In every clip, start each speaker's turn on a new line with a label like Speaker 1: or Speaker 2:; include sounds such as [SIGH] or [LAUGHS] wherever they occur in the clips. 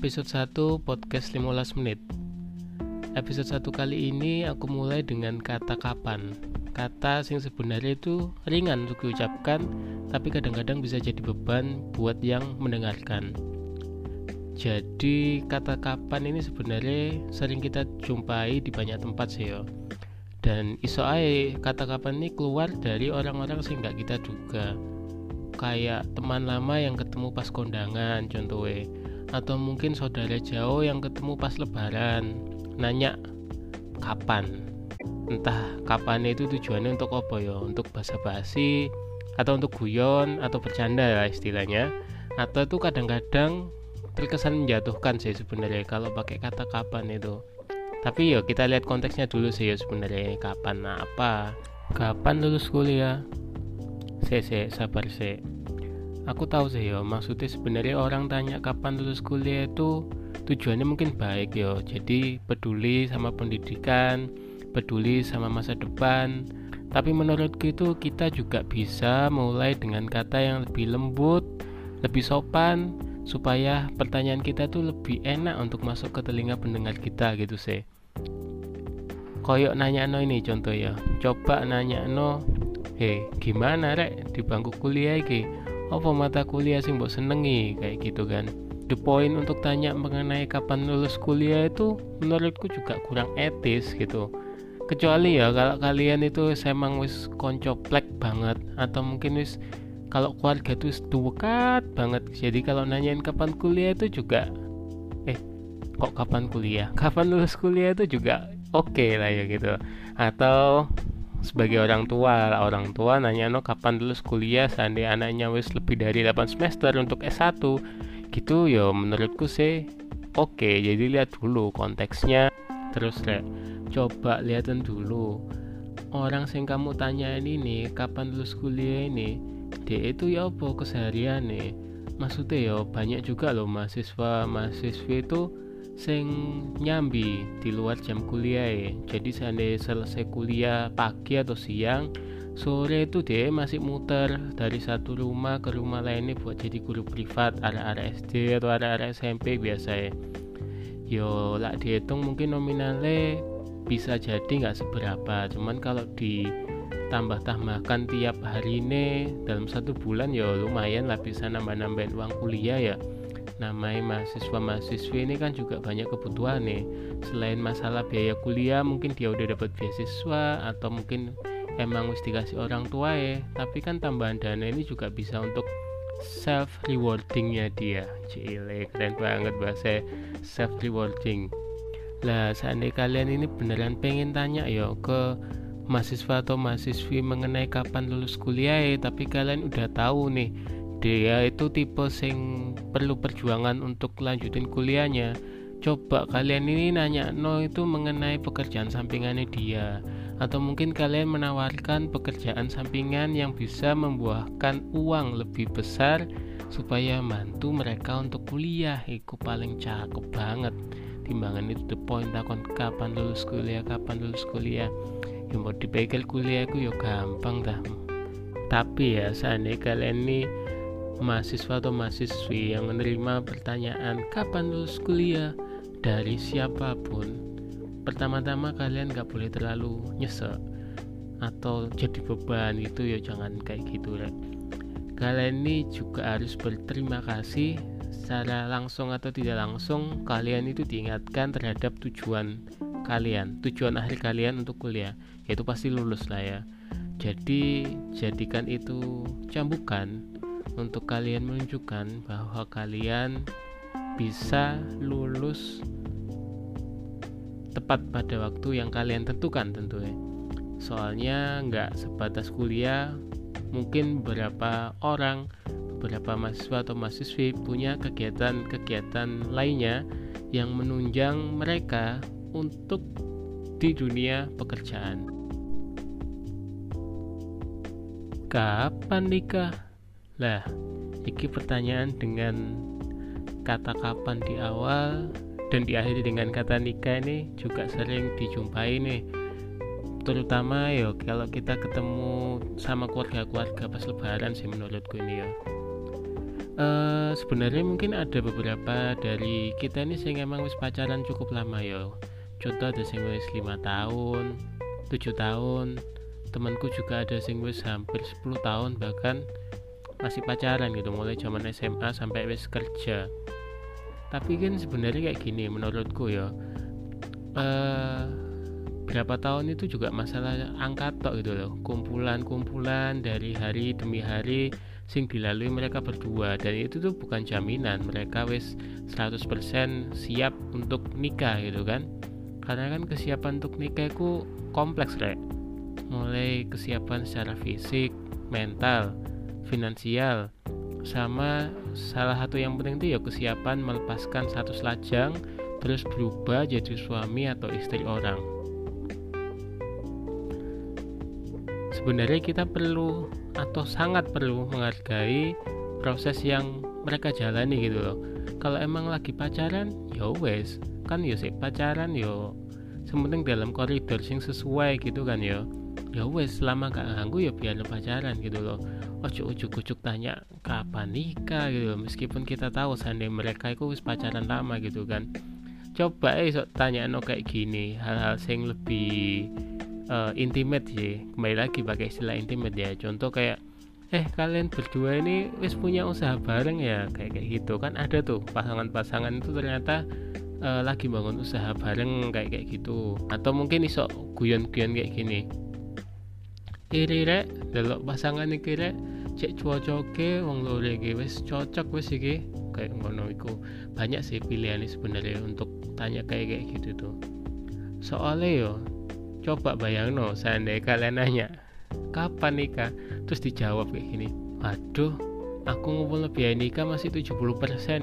Speaker 1: episode 1 podcast 15 menit. Episode 1 kali ini aku mulai dengan kata kapan. Kata yang sebenarnya itu ringan untuk diucapkan Tapi kadang-kadang bisa jadi beban buat yang mendengarkan. Jadi kata kapan ini sebenarnya sering kita jumpai di banyak tempat sih ya Dan iso ae kata kapan ini keluar dari orang-orang sih nggak kita duga kayak teman lama yang ketemu pas kondangan contohnya atau mungkin saudara jauh yang ketemu pas lebaran nanya kapan. Entah kapan itu tujuannya untuk apa ya untuk basa-basi atau untuk guyon atau bercanda lah istilahnya. Atau itu kadang-kadang terkesan menjatuhkan sih sebenarnya kalau pakai kata kapan itu. Tapi ya kita lihat konteksnya dulu sih ya sebenarnya kapan apa kapan lulus kuliah. Se sabar se aku tahu sih ya maksudnya sebenarnya orang tanya kapan lulus kuliah itu tujuannya mungkin baik ya jadi peduli sama pendidikan peduli sama masa depan. Tapi menurutku itu kita juga bisa mulai dengan kata yang lebih lembut lebih sopan supaya pertanyaan kita tuh lebih enak untuk masuk ke telinga pendengar kita gitu sih. Koyok nanya no ini contoh ya coba nanya no hei gimana rek di bangku kuliah iki apa mata kuliah sih mbok senengi? Kayak gitu kan. The point untuk tanya mengenai kapan lulus kuliah itu menurutku juga kurang etis gitu. Kecuali ya kalau kalian itu emang wis konco plek banget atau mungkin wis kalau keluarga itu dekat banget. Jadi kalau nanyain kapan kuliah itu juga eh kok kapan kuliah? [LAUGHS] Kapan lulus kuliah itu juga oke okay lah ya gitu. Atau sebagai orang tua. Orang tua nanya no kapan lulus kuliah seandainya anaknya wis lebih dari 8 semester untuk S1 gitu ya menurutku sih oke. Okay, jadi lihat dulu konteksnya. Terus re, coba lihatin dulu. Orang yang kamu tanya ini kapan lulus kuliah ini dia itu ya apa? Keseharian nih. Maksudnya ya banyak juga loh mahasiswa mahasiswi itu sing nyambi di luar jam kuliah ya jadi seandainya selesai kuliah pagi atau siang sore itu dia masih muter dari satu rumah ke rumah lainnya buat jadi guru privat arah-arah SD atau arah-arah SMP biasa ya yo lah dihitung mungkin nominalnya bisa jadi nggak seberapa. Cuman kalau di tambah tambahkan tiap hari ini dalam satu bulan ya lumayan lah bisa nambah-nambahin uang kuliah ya namanya mahasiswa-mahasiswi ini kan juga banyak kebutuhan nih. Selain masalah biaya kuliah mungkin dia udah dapat beasiswa atau mungkin emang mesti dikasih orang tua ya tapi kan tambahan dana ini juga bisa untuk self rewardingnya dia. Cile keren banget bahasa self rewarding lah seandainya kalian ini beneran pengen tanya ya ke mahasiswa atau mahasiswi mengenai kapan lulus kuliah ya tapi kalian udah tahu nih dia itu tipe sing perlu perjuangan untuk lanjutin kuliahnya. Coba kalian ini nanya no itu mengenai pekerjaan sampingannya dia. Atau mungkin kalian menawarkan pekerjaan sampingan yang bisa membuahkan uang lebih besar supaya bantu mereka untuk kuliah. Itu paling cakep banget. Timbangan itu the point. Takon kapan lulus kuliah kapan lulus kuliah. Yang mau dipikir kuliah itu ya gampang dah. Tapi ya seandainya kalian ini mahasiswa atau mahasiswi yang menerima pertanyaan kapan lulus kuliah? dari siapa pun. Pertama-tama kalian gak boleh terlalu nyesek atau jadi beban itu ya jangan kayak gitu ya. kalian ini juga harus berterima kasih secara langsung atau tidak langsung kalian itu diingatkan terhadap tujuan kalian tujuan akhir kalian untuk kuliah yaitu pasti lulus lah ya. Jadi jadikan itu cambukan untuk kalian menunjukkan bahwa kalian bisa lulus tepat pada waktu yang kalian tentukan tentunya. Soalnya nggak sebatas kuliah mungkin beberapa orang beberapa mahasiswa atau mahasiswi punya kegiatan-kegiatan lainnya yang menunjang mereka untuk di dunia pekerjaan. Kapan nikah lah, iki pertanyaan dengan kata kapan di awal dan diakhiri dengan kata nikah ini juga sering dijumpai nih. Terutama ya kalau kita ketemu sama keluarga-keluarga pas lebaran sih menurutku ini ya. Uh, sebenarnya mungkin ada beberapa dari kita ini sih emang wis pacaran cukup lama ya. Contoh ada sing wis lima tahun tujuh tahun. Temanku juga ada sing wis hampir 10 tahun bahkan masih pacaran gitu mulai zaman SMA sampai wis kerja. Tapi kan sebenarnya kayak gini menurutku ya uh, berapa tahun itu juga masalah angka tok gitu loh. Kumpulan-kumpulan dari hari demi hari sing dilalui mereka berdua. Dan itu tuh bukan jaminan mereka wis 100% siap untuk nikah gitu kan. Karena kan kesiapan untuk nikah itu kompleks rek. Mulai kesiapan secara fisik mental finansial. Sama salah satu yang penting itu ya kesiapan melepaskan status lajang terus berubah jadi suami atau istri orang. Sebenarnya kita perlu atau sangat perlu menghargai proses yang mereka jalani gitu loh. Kalau emang lagi pacaran ya wes. Kan ya sih pacaran yo. Sementing dalam koridor sing sesuai gitu kan ya ya wes selama gak ganggu ya biar pacaran gitu loh ojo ujuk ujuk tanya kapan nikah? gitu meskipun kita tahu seandainya mereka itu pacaran lama gitu kan. Coba eh so, tanya no kayak gini hal-hal sing lebih uh, intimate sih kembali lagi pakai istilah intimate ya. Contoh kayak eh kalian berdua ini wis punya usaha bareng ya? Kayak kayak gitu kan ada tuh. Pasangan-pasangan itu ternyata uh, lagi bangun usaha bareng kayak kayak gitu. Atau mungkin iso guyon-guyon kayak gini. Iri rek. Delok pasangan iki rek cek cocoke wong loro iki wis cocok wis iki. Kayak ngono iku. Banyak sih pilihan sebenarnya untuk tanya kayak kayak gitu tuh. Soalnya yo coba bayang no seandainya kalian nanya kapan nikah? Terus dijawab kayak gini aduh aku ngumpul biaya nikah masih 70%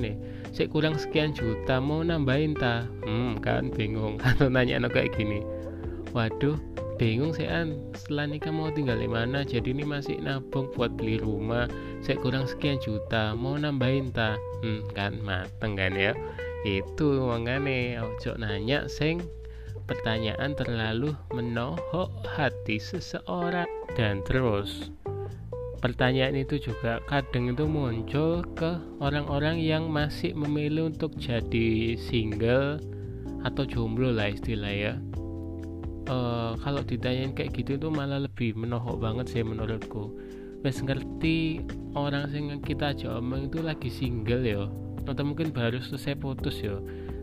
Speaker 1: nih. Saya kurang sekian juta mau nambahin ta? Hmm kan bingung. [LAUGHS] Atau nanya no kayak gini waduh bingung saya an. Setelah nikah mau tinggal di mana? Jadi ini masih nabung buat beli rumah. Saya kurang sekian juta. Mau nambahin ta? Hmm kan mateng kan ya? Itu makanya ojo nanya sing. Pertanyaan terlalu menohok hati seseorang. Dan terus pertanyaan itu juga kadang itu muncul ke orang-orang yang masih memilih untuk jadi single atau jomblo lah istilah ya uh, kalau ditanyain kayak gitu itu malah lebih menohok banget sih menurutku. Wes ngerti orang yang kita aja omong itu lagi single ya. Atau mungkin baru selesai putus ya.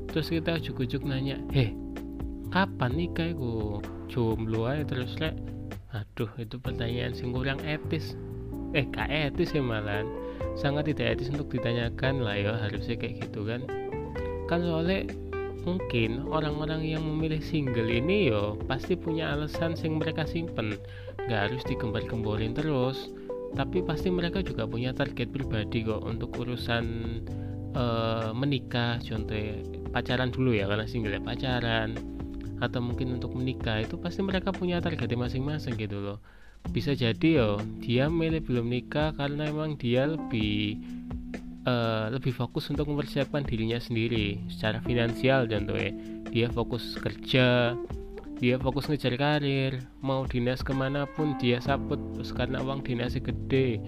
Speaker 1: Terus kita ujuk-ujuk nanya heh kapan nikah iku? Jomblo aja terus lek aduh itu pertanyaan sing kurang etis. Eh gak etis ya malah sangat tidak etis untuk ditanyakan lah ya harusnya kayak gitu kan. Kan soalnya mungkin orang-orang yang memilih single ini yo pasti punya alasan sing mereka simpen. Gak harus digembar-gemborin terus. Tapi pasti mereka juga punya target pribadi kok untuk urusan uh, menikah. Contoh pacaran dulu ya karena single ya pacaran. Atau mungkin untuk menikah itu pasti mereka punya target masing-masing gitu loh. Bisa jadi yo dia milih belum nikah karena emang dia lebih uh, lebih fokus untuk mempersiapkan dirinya sendiri secara finansial contohnya dia fokus kerja dia fokus ngejar karir mau dinas ke mana pun dia saput terus karena uang dinasnya gede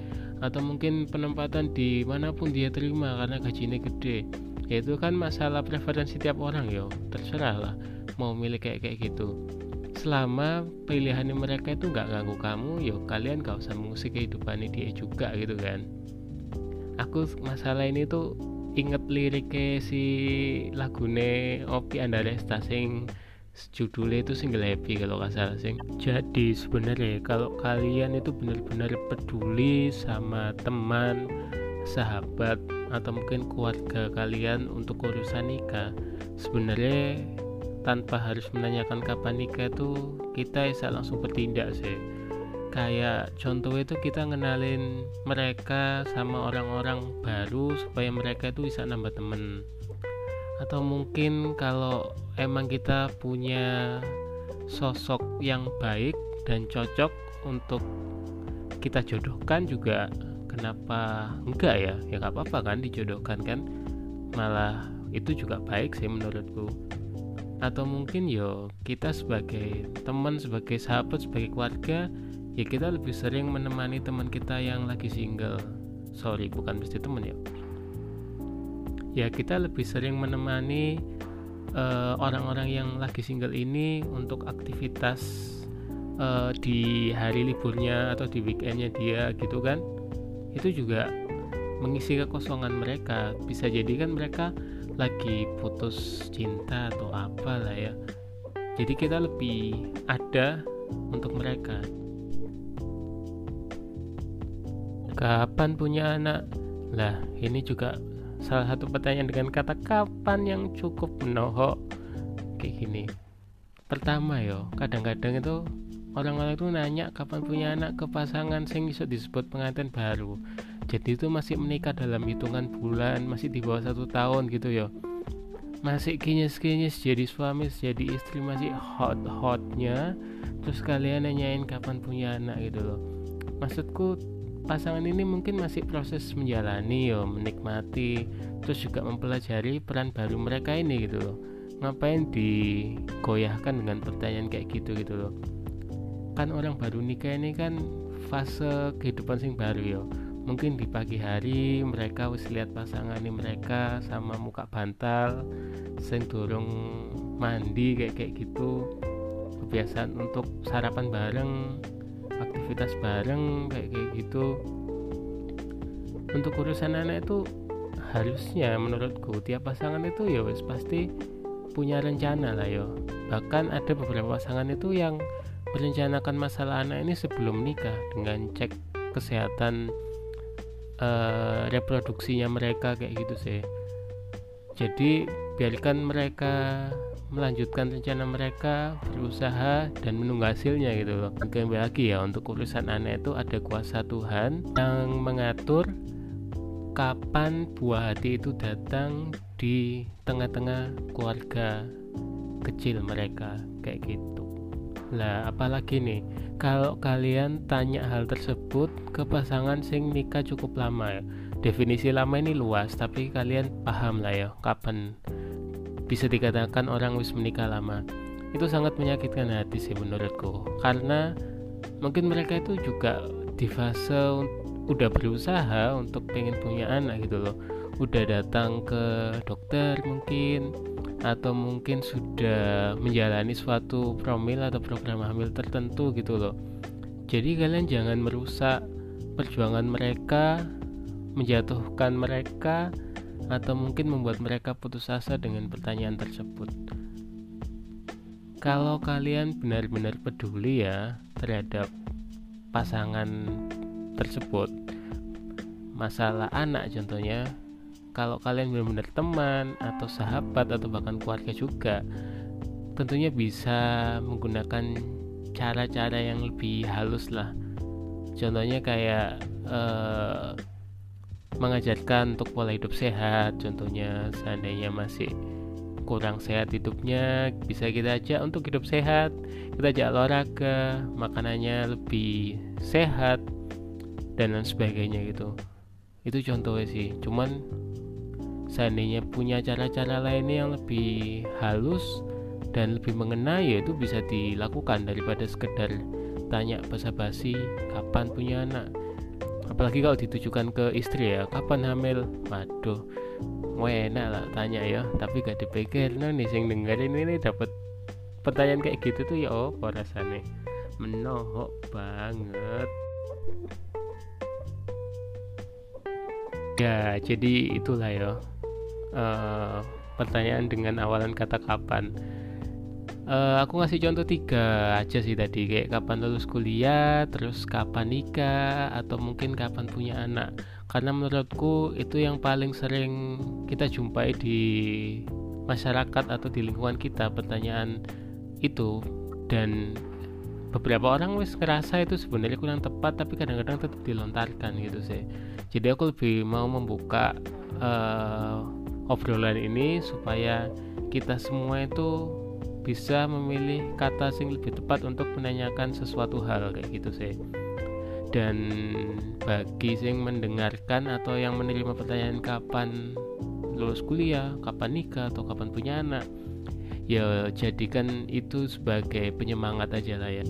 Speaker 1: atau mungkin penempatan di mana pun dia terima karena gajinya gede. Ya itu kan masalah preferensi tiap orang yo. Terserah lah mau milih kayak kayak gitu. Selama pilihan mereka itu nggak ganggu kamu yuk kalian gak usah mengusik kehidupan dia juga gitu kan aku masalah ini tuh inget liriknya si lagune Opi Andaresta sing judulnya itu single happy kalau nggak salah sing jadi sebenarnya kalau kalian itu benar-benar peduli sama teman sahabat atau mungkin keluarga kalian untuk urusan nikah sebenarnya tanpa harus menanyakan kapan nikah itu kita bisa langsung bertindak sih kayak contoh itu kita ngenalin mereka sama orang-orang baru supaya mereka itu bisa nambah temen. Atau mungkin kalau emang kita punya sosok yang baik dan cocok untuk kita jodohkan juga kenapa enggak ya? Ya nggak apa-apa kan dijodohkan kan? Malah itu juga baik sih menurutku. Atau mungkin yo kita sebagai teman sebagai sahabat sebagai keluarga ya kita lebih sering menemani teman kita yang lagi single. Sorry bukan mesti temen ya. Ya kita lebih sering menemani eh, orang-orang uh, yang lagi single ini untuk aktivitas uh, di hari liburnya atau di weekendnya dia gitu kan. Itu juga mengisi kekosongan mereka. Bisa jadi kan mereka lagi putus cinta atau apa lah ya. Jadi kita lebih ada untuk mereka kapan punya anak? Lah ini juga salah satu pertanyaan dengan kata kapan yang cukup menohok. Kayak gini. Pertama yo kadang-kadang itu orang-orang itu nanya kapan punya anak ke pasangan sing iso disebut pengantin baru. Jadi itu masih menikah dalam hitungan bulan masih di bawah satu tahun gitu yo. Masih kinyes-kinyes jadi suami jadi istri masih hot-hotnya terus kalian nanyain kapan punya anak gitu loh. Maksudku pasangan ini mungkin masih proses menjalani yo menikmati terus juga mempelajari peran baru mereka ini gitu loh. Ngapain digoyahkan dengan pertanyaan kayak gitu gitu loh. Kan orang baru nikah ini kan fase kehidupan sing baru yo. Mungkin di pagi hari mereka wis lihat pasangan ini mereka sama muka bantal sing dorong mandi kayak kayak gitu. Kebiasaan untuk sarapan bareng aktivitas bareng kayak kayak gitu. Untuk urusan anak itu harusnya menurutku tiap pasangan itu ya wes pasti punya rencana lah yo. Bahkan ada beberapa pasangan itu yang merencanakan masalah anak ini sebelum nikah dengan cek kesehatan uh, reproduksinya mereka kayak gitu sih. Jadi biarkan mereka melanjutkan rencana mereka berusaha dan menunggu hasilnya gitu loh. Kembali lagi ya untuk urusan anak itu ada kuasa Tuhan yang mengatur kapan buah hati itu datang di tengah-tengah keluarga kecil mereka kayak gitu. Lah apalagi nih kalau kalian tanya hal tersebut ke pasangan sing nikah cukup lama ya. Definisi lama ini luas tapi kalian paham lah ya kapan bisa dikatakan orang wis menikah lama. Itu sangat menyakitkan hati sih menurutku. Karena mungkin mereka itu juga di fase udah berusaha untuk pengen punya anak gitu loh. Udah datang ke dokter mungkin atau mungkin sudah menjalani suatu promil atau program hamil tertentu gitu loh. Jadi kalian jangan merusak perjuangan mereka menjatuhkan mereka atau mungkin membuat mereka putus asa dengan pertanyaan tersebut. Kalau kalian benar-benar peduli ya terhadap pasangan tersebut, masalah anak contohnya, kalau kalian benar-benar teman atau sahabat atau bahkan keluarga juga, tentunya bisa menggunakan cara-cara yang lebih halus lah. Contohnya kayak uh, mengajarkan untuk pola hidup sehat. Contohnya seandainya masih kurang sehat hidupnya bisa kita ajak untuk hidup sehat. Kita ajak olahraga makanannya lebih sehat dan lain sebagainya gitu. Itu contohnya sih. Cuman seandainya punya cara-cara lainnya yang lebih halus dan lebih mengena ya itu bisa dilakukan daripada sekedar tanya basa-basi kapan punya anak apalagi kalau ditujukan ke istri ya kapan hamil? Waduh mau enak lah tanya ya. Tapi gak dipikir nah nih sing dengerin ini dapat pertanyaan kayak gitu tuh ya oh rasanya? Menohok banget. Ya jadi itulah ya uh, pertanyaan dengan awalan kata kapan uh, aku ngasih contoh tiga aja sih tadi kayak kapan lulus kuliah terus kapan nikah atau mungkin kapan punya anak. Karena menurutku itu yang paling sering kita jumpai di masyarakat atau di lingkungan kita pertanyaan itu. Dan beberapa orang wis ngerasa itu sebenarnya kurang tepat tapi kadang-kadang tetap dilontarkan gitu sih. Jadi aku lebih mau membuka uh, obrolan ini supaya kita semua itu bisa memilih kata sing lebih tepat untuk menanyakan sesuatu hal kayak gitu sih. Dan bagi sing mendengarkan atau yang menerima pertanyaan kapan lulus kuliah, kapan nikah atau kapan punya anak ya jadikan itu sebagai penyemangat aja lah ya